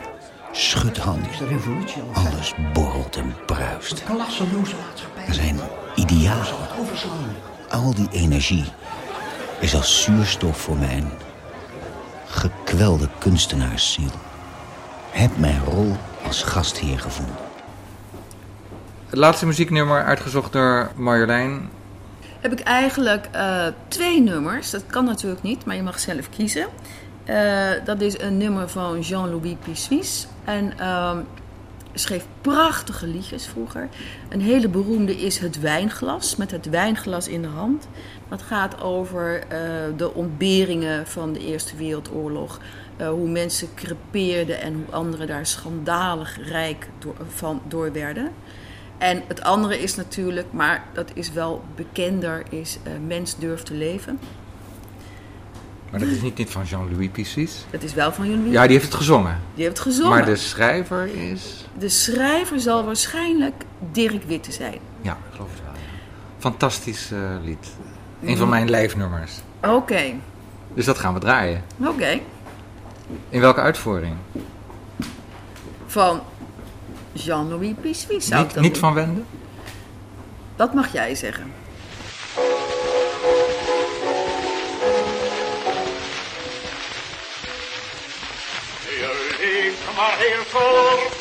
Schud handen. revolutie Alles borrelt en bruist. Er zijn idealen. Al die energie is als zuurstof voor mijn gekwelde kunstenaarsziel. Heb mijn rol als gastheer gevonden. Het laatste muzieknummer uitgezocht door Marjolein. heb ik eigenlijk eh, twee nummers. Dat kan natuurlijk niet, maar je mag zelf kiezen. Eh, dat is een nummer van Jean-Louis Pissuis. En ehm, schreef prachtige liedjes vroeger. Een hele beroemde is Het Wijnglas, met het wijnglas in de hand. Dat gaat over eh, de ontberingen van de Eerste Wereldoorlog. Eh, hoe mensen crepeerden en hoe anderen daar schandalig rijk door, van, door werden. En het andere is natuurlijk, maar dat is wel bekender, is Mens durft te leven. Maar dat is niet, niet van Jean-Louis Pissuis. Dat is wel van jullie. Ja, die heeft het gezongen. Die heeft het gezongen. Maar de schrijver is... De schrijver zal waarschijnlijk Dirk Witte zijn. Ja, ik geloof het wel. Fantastisch eh, lied. Een van mijn lijfnummers. Oké, Dus dat gaan we draaien. oké. In welke uitvoering? Van Jean-Louis Pissuis Niet, niet van Wende? Dat mag jij zeggen. Leeft maar heel kort,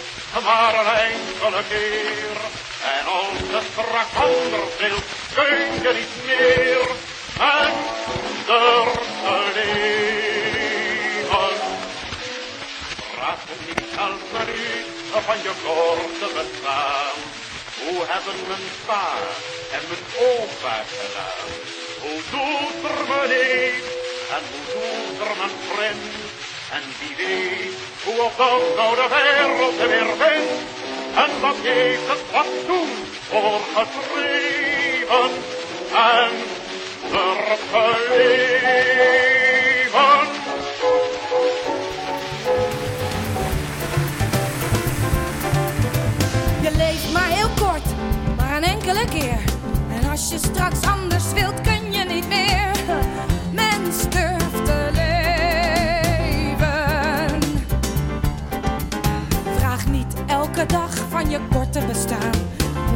maar een enkele keer. En als het straks anders wil, kun je niet meer. En te leven. Vraag niet elk minuut van je korte bestaan. Hoe hebben mijn pa en mijn opa gedaan? Hoe doet er mijn neef en hoe doet er mijn vriend? En wie weet hoe dan nou de wereld er weer vindt. En wat heeft het fatsoen voor geschreven? En durf te leven. Je leeft maar heel kort, maar een enkele keer. En als je straks anders wilt, kun je niet meer. Dag van je korte bestaan.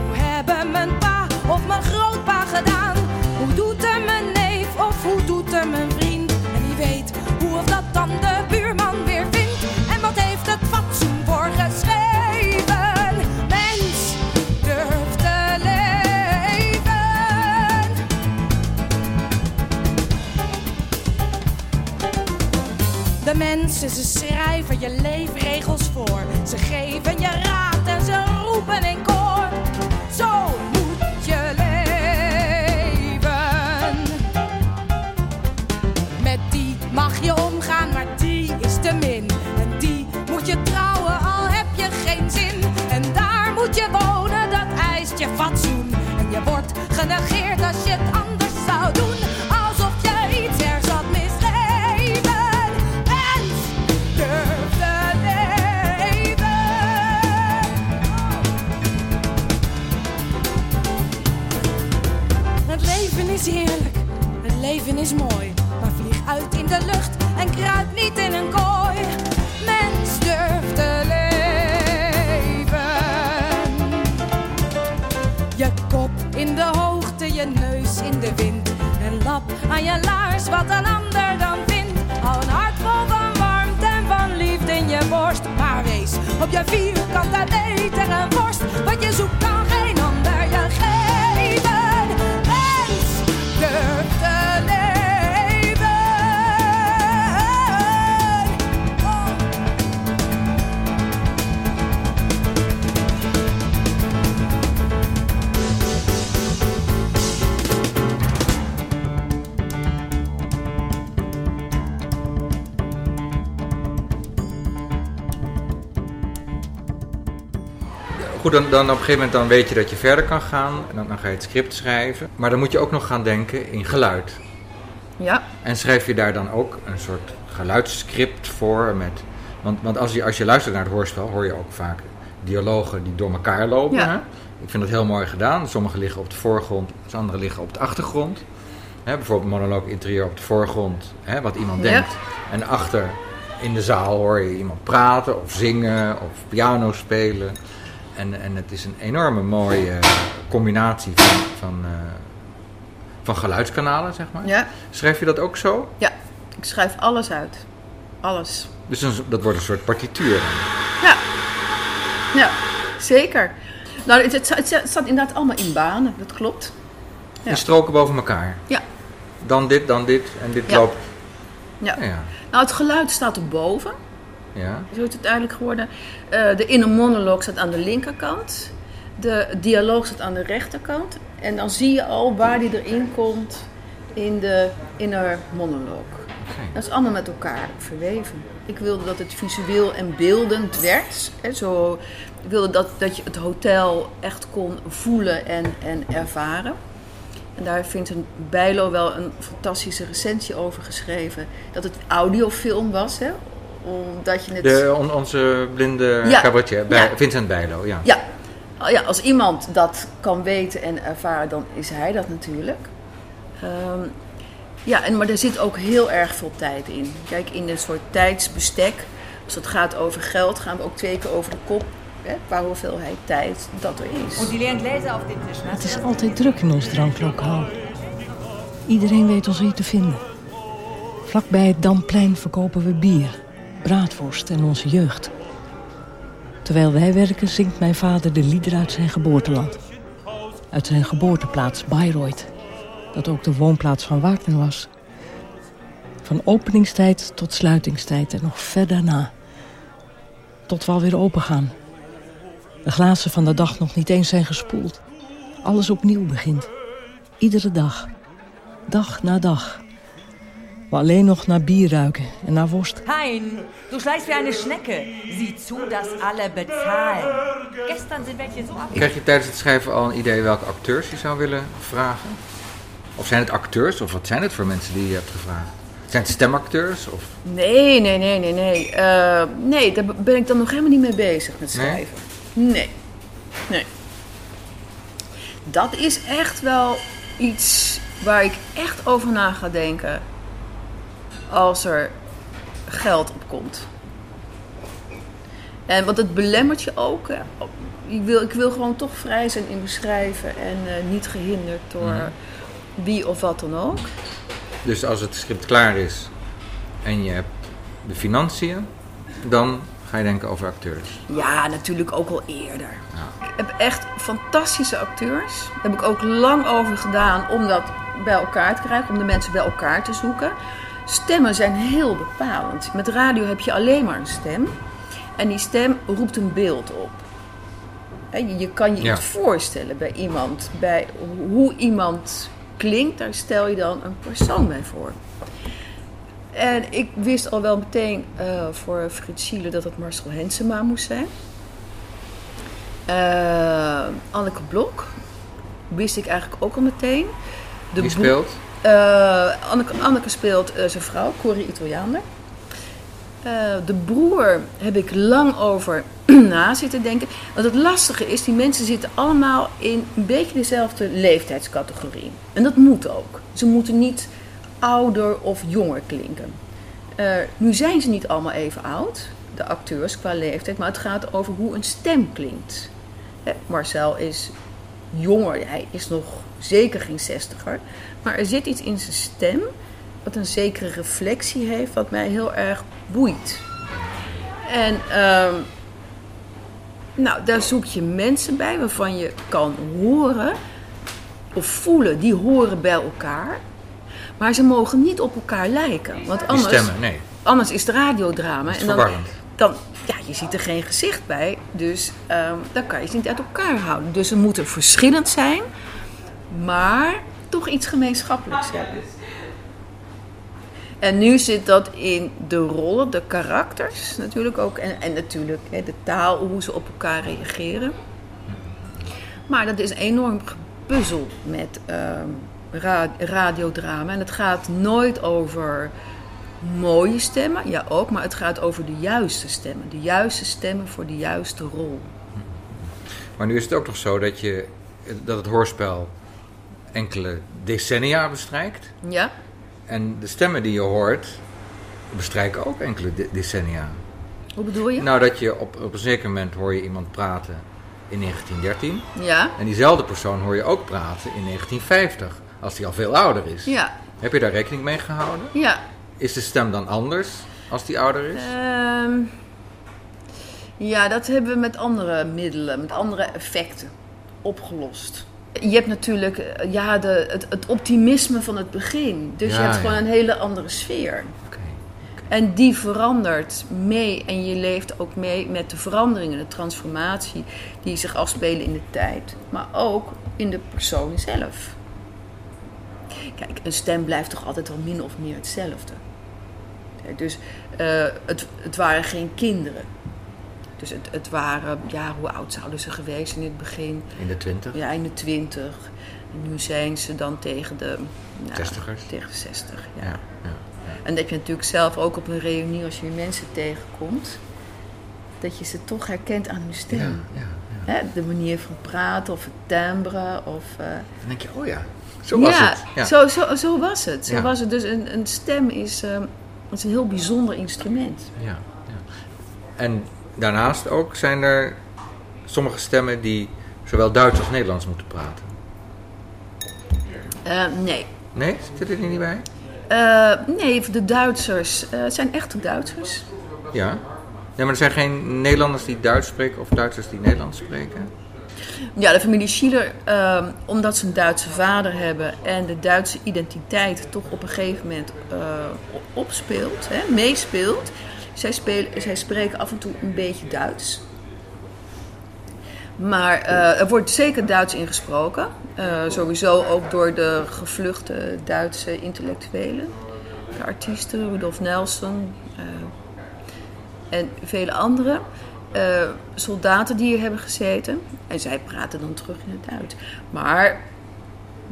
Hoe hebben mijn pa of mijn grootpa gedaan? Hoe doet er mijn neef of hoe doet er mijn vriend? En wie weet hoe of dat dan de buurman weer vindt? En wat heeft het fatsoen voor geschreven? Mens durft te leven. De mensen, ze schrijven je leefregels voor. Ze geven je raad ze roepen in koor. Zo moet je leven. Met die mag je omgaan, maar die is te min. En die moet je trouwen, al heb je geen zin. En daar moet je wonen, dat eist je fatsoen. En je wordt genegeerd als je het anders en kruip niet in een kooi. Mens durft te leven. Je kop in de hoogte, je neus in de wind. Een lap aan je laars, wat een ander dan vindt. Hou een hart vol van warmte en van liefde in je borst. Maar wees op je vierkante meter en worst. Wat je zoekt Goed, dan, dan op een gegeven moment dan weet je dat je verder kan gaan. En dan, dan ga je het script schrijven. Maar dan moet je ook nog gaan denken in geluid. Ja. En schrijf je daar dan ook een soort geluidsscript voor? Met, want want als, je, als je luistert naar het hoorspel, hoor je ook vaak dialogen die door elkaar lopen. Ja. Hè? Ik vind dat heel mooi gedaan. Sommige liggen op de voorgrond, andere liggen op de achtergrond. Hè, bijvoorbeeld monoloog interieur op de voorgrond, hè, wat iemand Ja. denkt. En achter in de zaal hoor je iemand praten of zingen of piano spelen. En, en het is een enorme mooie combinatie van, van, eh, van geluidskanalen, zeg maar. Ja. Schrijf je dat ook zo? Ja, ik schrijf alles uit. Alles. Dus dat wordt een soort partituur. Ja, ja zeker. Nou, het, het, het staat inderdaad allemaal in banen, dat klopt. Ja. In stroken boven elkaar. Ja. Dan dit, dan dit en dit Ja. loopt. Ja. Ja. Nou, het geluid staat erboven. Ja. Zo is het uiteindelijk geworden. Eh, de inner monoloog staat aan de linkerkant. De dialoog staat aan de rechterkant. En dan zie je al waar die erin komt in de inner monoloog. Dat is allemaal met elkaar verweven. Ik wilde dat het visueel en beeldend werd. Hè, zo, ik wilde dat, dat je het hotel echt kon voelen en, en ervaren. En daar vindt een Bijlo wel een fantastische recensie over geschreven. Dat het audiofilm was, hè? Omdat je het... De, on- onze blinde Ja. cabaretier, bij, Ja. Vincent Bijlo. Ja. Ja. Oh ja, als iemand dat kan weten en ervaren, dan is hij dat natuurlijk. Ehm, ja, en, maar er zit ook heel erg veel tijd in. Kijk, in een soort tijdsbestek, als het gaat over geld, gaan we ook twee keer over de kop. Hè, qua hoeveelheid tijd dat er is. Die dem Tisch. Het is altijd druk in ons dranklokaal. Iedereen weet ons hier te vinden. Vlakbij het Damplein verkopen we bier, braadworst en onze jeugd. Terwijl wij werken zingt mijn vader de liederen uit zijn geboorteland. Uit zijn geboorteplaats Bayreuth, dat ook de woonplaats van Wagner was. Van openingstijd tot sluitingstijd en nog ver daarna. Tot we alweer open gaan. De glazen van de dag nog niet eens zijn gespoeld. Alles opnieuw begint. Iedere dag. Dag na dag. We alleen nog naar bier ruiken en naar worst. Hein, du schleichst wie eine Schnecke. Sieh zu, dass alle bezahlen. Gestern sind welche so ab. Krijg je tijdens het schrijven al een idee welke acteurs je zou willen vragen? Of zijn het acteurs, of wat zijn het voor mensen die je hebt gevraagd? Zijn het stemacteurs? Of... Nee, nee, nee, nee, nee. Eh, nee, daar ben ik dan nog helemaal niet mee bezig met Nee? schrijven. Nee. Nee. Dat is echt wel iets waar ik echt over na ga denken als er geld op komt. En want het belemmert je ook. hè. Ik wil, ik wil gewoon toch vrij zijn in beschrijven en eh, niet gehinderd door Mhm. wie of wat dan ook. Dus als het script klaar is en je hebt de financiën, dan ga je denken over acteurs. Ja, natuurlijk ook al eerder. Ik heb echt fantastische acteurs. Daar heb ik ook lang over gedaan om dat bij elkaar te krijgen, om de mensen bij elkaar te zoeken. Stemmen zijn heel bepalend. Met radio heb je alleen maar een stem. En die stem roept een beeld op. Je, kan je Ja. iets voorstellen bij iemand. Bij hoe iemand klinkt, daar stel je dan een persoon bij voor. En ik wist al wel meteen eh, voor Frits Schiele dat het Marcel Hensema moest zijn. Eh, Anneke Blok wist ik eigenlijk ook al meteen. De broer- speelt? Eh, Anneke, speelt eh, zijn vrouw, Corrie Italianer. Eh, de broer heb ik lang over na zitten denken. Want het lastige is, die mensen zitten allemaal in een beetje dezelfde leeftijdscategorie. En dat moet ook. Ze moeten niet ouder of jonger klinken. Nu zijn ze niet allemaal even oud, de acteurs qua leeftijd, maar het gaat over hoe een stem klinkt. Marcel is jonger, hij is nog zeker geen zestiger, maar er zit iets in zijn stem wat een zekere reflectie heeft, wat mij heel erg boeit. En ehm, nou, daar zoek je mensen bij waarvan je kan horen of voelen, die horen bij elkaar. Maar ze mogen niet op elkaar lijken. Want Die anders, stemmen, nee. anders is het radiodrama. En dan, dan, ja, je ziet er geen gezicht bij. Dus ehm, dan kan je ze niet uit elkaar houden. Dus ze moeten verschillend zijn, maar toch iets gemeenschappelijks hebben. En nu zit dat in de rollen, de karakters natuurlijk ook. En, en natuurlijk hè, de taal, hoe ze op elkaar reageren. Maar dat is enorm gepuzzel met ra- radiodrama. En het gaat nooit over mooie stemmen, ja ook, maar het gaat over de juiste stemmen. De juiste stemmen voor de juiste rol. Maar nu is het ook toch zo dat, je, dat het hoorspel enkele decennia bestrijkt. Ja? En de stemmen die je hoort bestrijken ook enkele de- decennia. Hoe bedoel je? Nou, dat je op, op een zeker moment hoor je iemand praten in 1913. Ja. En diezelfde persoon hoor je ook praten in 1950, als die al veel ouder is. Ja. Heb je daar rekening mee gehouden? Ja. Is de stem dan anders als die ouder is? Ehm, ja, dat hebben we met andere middelen, met andere effecten opgelost. Je hebt natuurlijk eh, ja, de, het, het optimisme van het begin. Dus je hebt ja. gewoon een hele andere sfeer. En die verandert mee en je leeft ook mee met de veranderingen, de transformatie die zich afspelen in de tijd, maar ook in de persoon zelf. Kijk, een stem blijft toch altijd wel min of meer hetzelfde. Dus eh, het, het waren geen kinderen. Dus het, het waren, ja, hoe oud zouden ze geweest in het begin? In de 20? Ja, in de twintig. En nu zijn ze dan tegen de... nou, Zestigers? Tegen de zestig, ja. Ja, ja. En dat heb je natuurlijk zelf ook op een reunie als je mensen tegenkomt. Dat je ze toch herkent aan hun stem. Ja, ja, Hè, de manier van praten of het timbre. Of, eh, Dan denk je, oh ja, zo was ja, het. Ja. Zo, zo, zo was het. Zo Ja. was het. Dus een, een stem is, eh, is een heel bijzonder instrument. Ja, ja. En daarnaast ook zijn er sommige stemmen die zowel Duits als Nederlands moeten praten. Eh, nee. Nee, zit er niet bij? Eh, nee, de Duitsers. eh, het zijn echte Duitsers. Ja. Nee, maar er zijn geen Nederlanders die Duits spreken of Duitsers die Nederlands spreken. Ja, de familie Schiller, ehm, omdat ze een Duitse vader hebben en de Duitse identiteit toch op een gegeven moment eh, opspeelt, hè, meespeelt. Zij, spelen, zij spreken af en toe een beetje Duits. Maar eh, er wordt zeker Duits ingesproken. Eh, sowieso ook door de gevluchte Duitse intellectuelen. De artiesten, Rudolf Nelson eh, en vele anderen. Soldaten die hier hebben gezeten. En zij praten dan terug in het Duits. Maar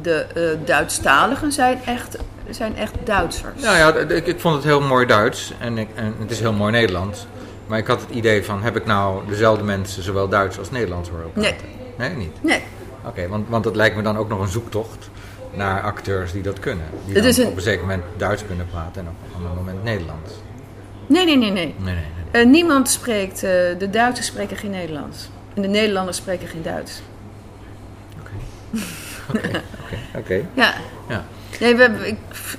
de Duitsstaligen zijn echt, zijn echt Duitsers. Nou ja, ik, ik vond het heel mooi Duits en, ik, en het is heel mooi Nederlands. Maar ik had het idee van, heb ik nou dezelfde mensen zowel Duits als Nederlands horen Nee. praten? Nee, niet? Nee. Oké, want, want dat lijkt me dan ook nog een zoektocht naar acteurs die dat kunnen. Die een- op een zeker moment Duits kunnen praten en op een ander moment Nederlands. Nee, nee, nee, nee. Nee, nee, Eh, niemand spreekt, eh, de Duitsers spreken geen Nederlands. En de Nederlanders spreken geen Duits. Oké. Ja. Ja. Nee, we ik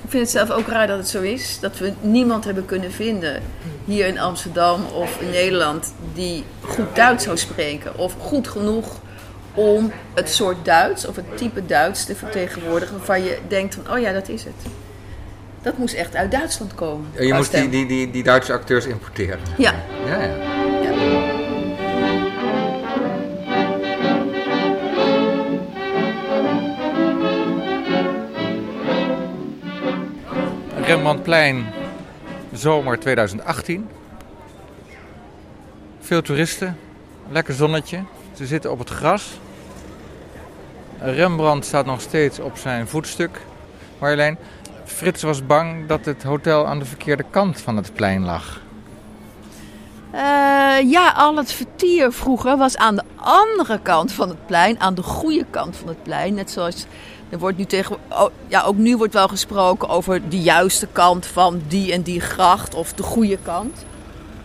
vind het zelf ook raar dat het zo is. Dat we niemand hebben kunnen vinden hier in Amsterdam of in Nederland die goed Duits zou spreken. Of goed genoeg om het soort Duits of het type Duits te vertegenwoordigen waarvan je denkt van, oh ja, dat is het. Dat moest echt uit Duitsland komen. En je moest die, die, die, die Duitse acteurs importeren. Ja. Ja, ja. Rembrandtplein, zomer 2018. Veel toeristen, lekker zonnetje. Ze zitten op het gras. Rembrandt staat nog steeds op zijn voetstuk. Marjolein, Frits was bang dat het hotel aan de verkeerde kant van het plein lag. Eh, ja, al het vertier vroeger was aan de andere kant van het plein, aan de goede kant van het plein. Net zoals Er wordt nu tegen, oh, ja, ook nu wordt wel gesproken over de juiste kant van die en die gracht of de goede kant.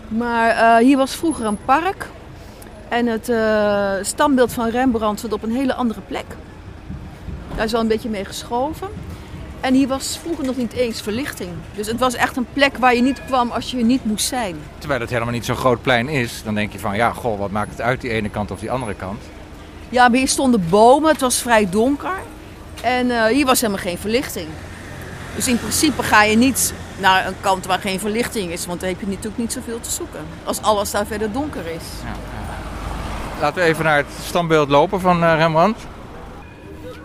Maar eh, hier was vroeger een park en het uh, standbeeld van Rembrandt stond op een hele andere plek. Daar is wel een beetje mee geschoven. En hier was vroeger nog niet eens verlichting. Dus het was echt een plek waar je niet kwam als je er niet moest zijn. Terwijl het helemaal niet zo'n groot plein is, dan denk je van ja, goh, wat maakt het uit die ene kant of die andere kant? Ja, maar hier stonden bomen, het was vrij donker. En uh, hier was helemaal geen verlichting. Dus in principe ga je niet naar een kant waar geen verlichting is, want dan heb je natuurlijk niet zoveel te zoeken. Als alles daar verder donker is. Ja. Laten we even naar het standbeeld lopen van uh, Rembrandt.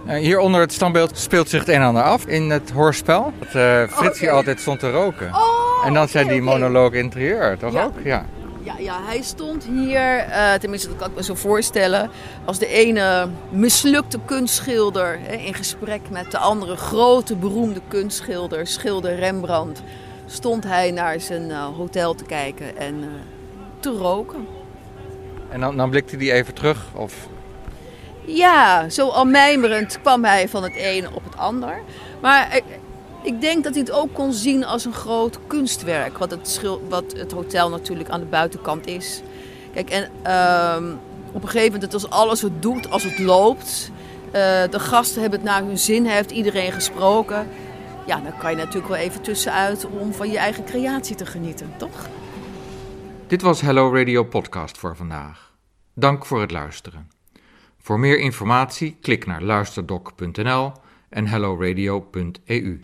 Uh, hier onder het standbeeld speelt zich het een en ander af in het hoorspel. Dat uh, Frits altijd stond te roken. Oh, en dan zijn die monologen interieur, toch ja. ook? Ja. Ja, ja, hij stond hier, uh, tenminste dat kan ik me zo voorstellen, als de ene mislukte kunstschilder hè, in gesprek met de andere grote beroemde kunstschilder, schilder Rembrandt, stond hij naar zijn uh, hotel te kijken en uh, te roken. En dan, dan blikte hij even terug? Of... Ja, zo al mijmerend kwam hij van het ene op het ander. Maar ik, ik denk dat hij het ook kon zien als een groot kunstwerk. Wat het, schil, wat het hotel natuurlijk aan de buitenkant is. Kijk, en uh, op een gegeven moment, als alles het doet, als het loopt. Uh, de gasten hebben het naar hun zin, heeft iedereen gesproken. Ja, dan kan je natuurlijk wel even tussenuit om van je eigen creatie te genieten, toch? Dit was Hello Radio Podcast voor vandaag. Dank voor het luisteren. Voor meer informatie klik naar luisterdoc.nl en helloradio.eu.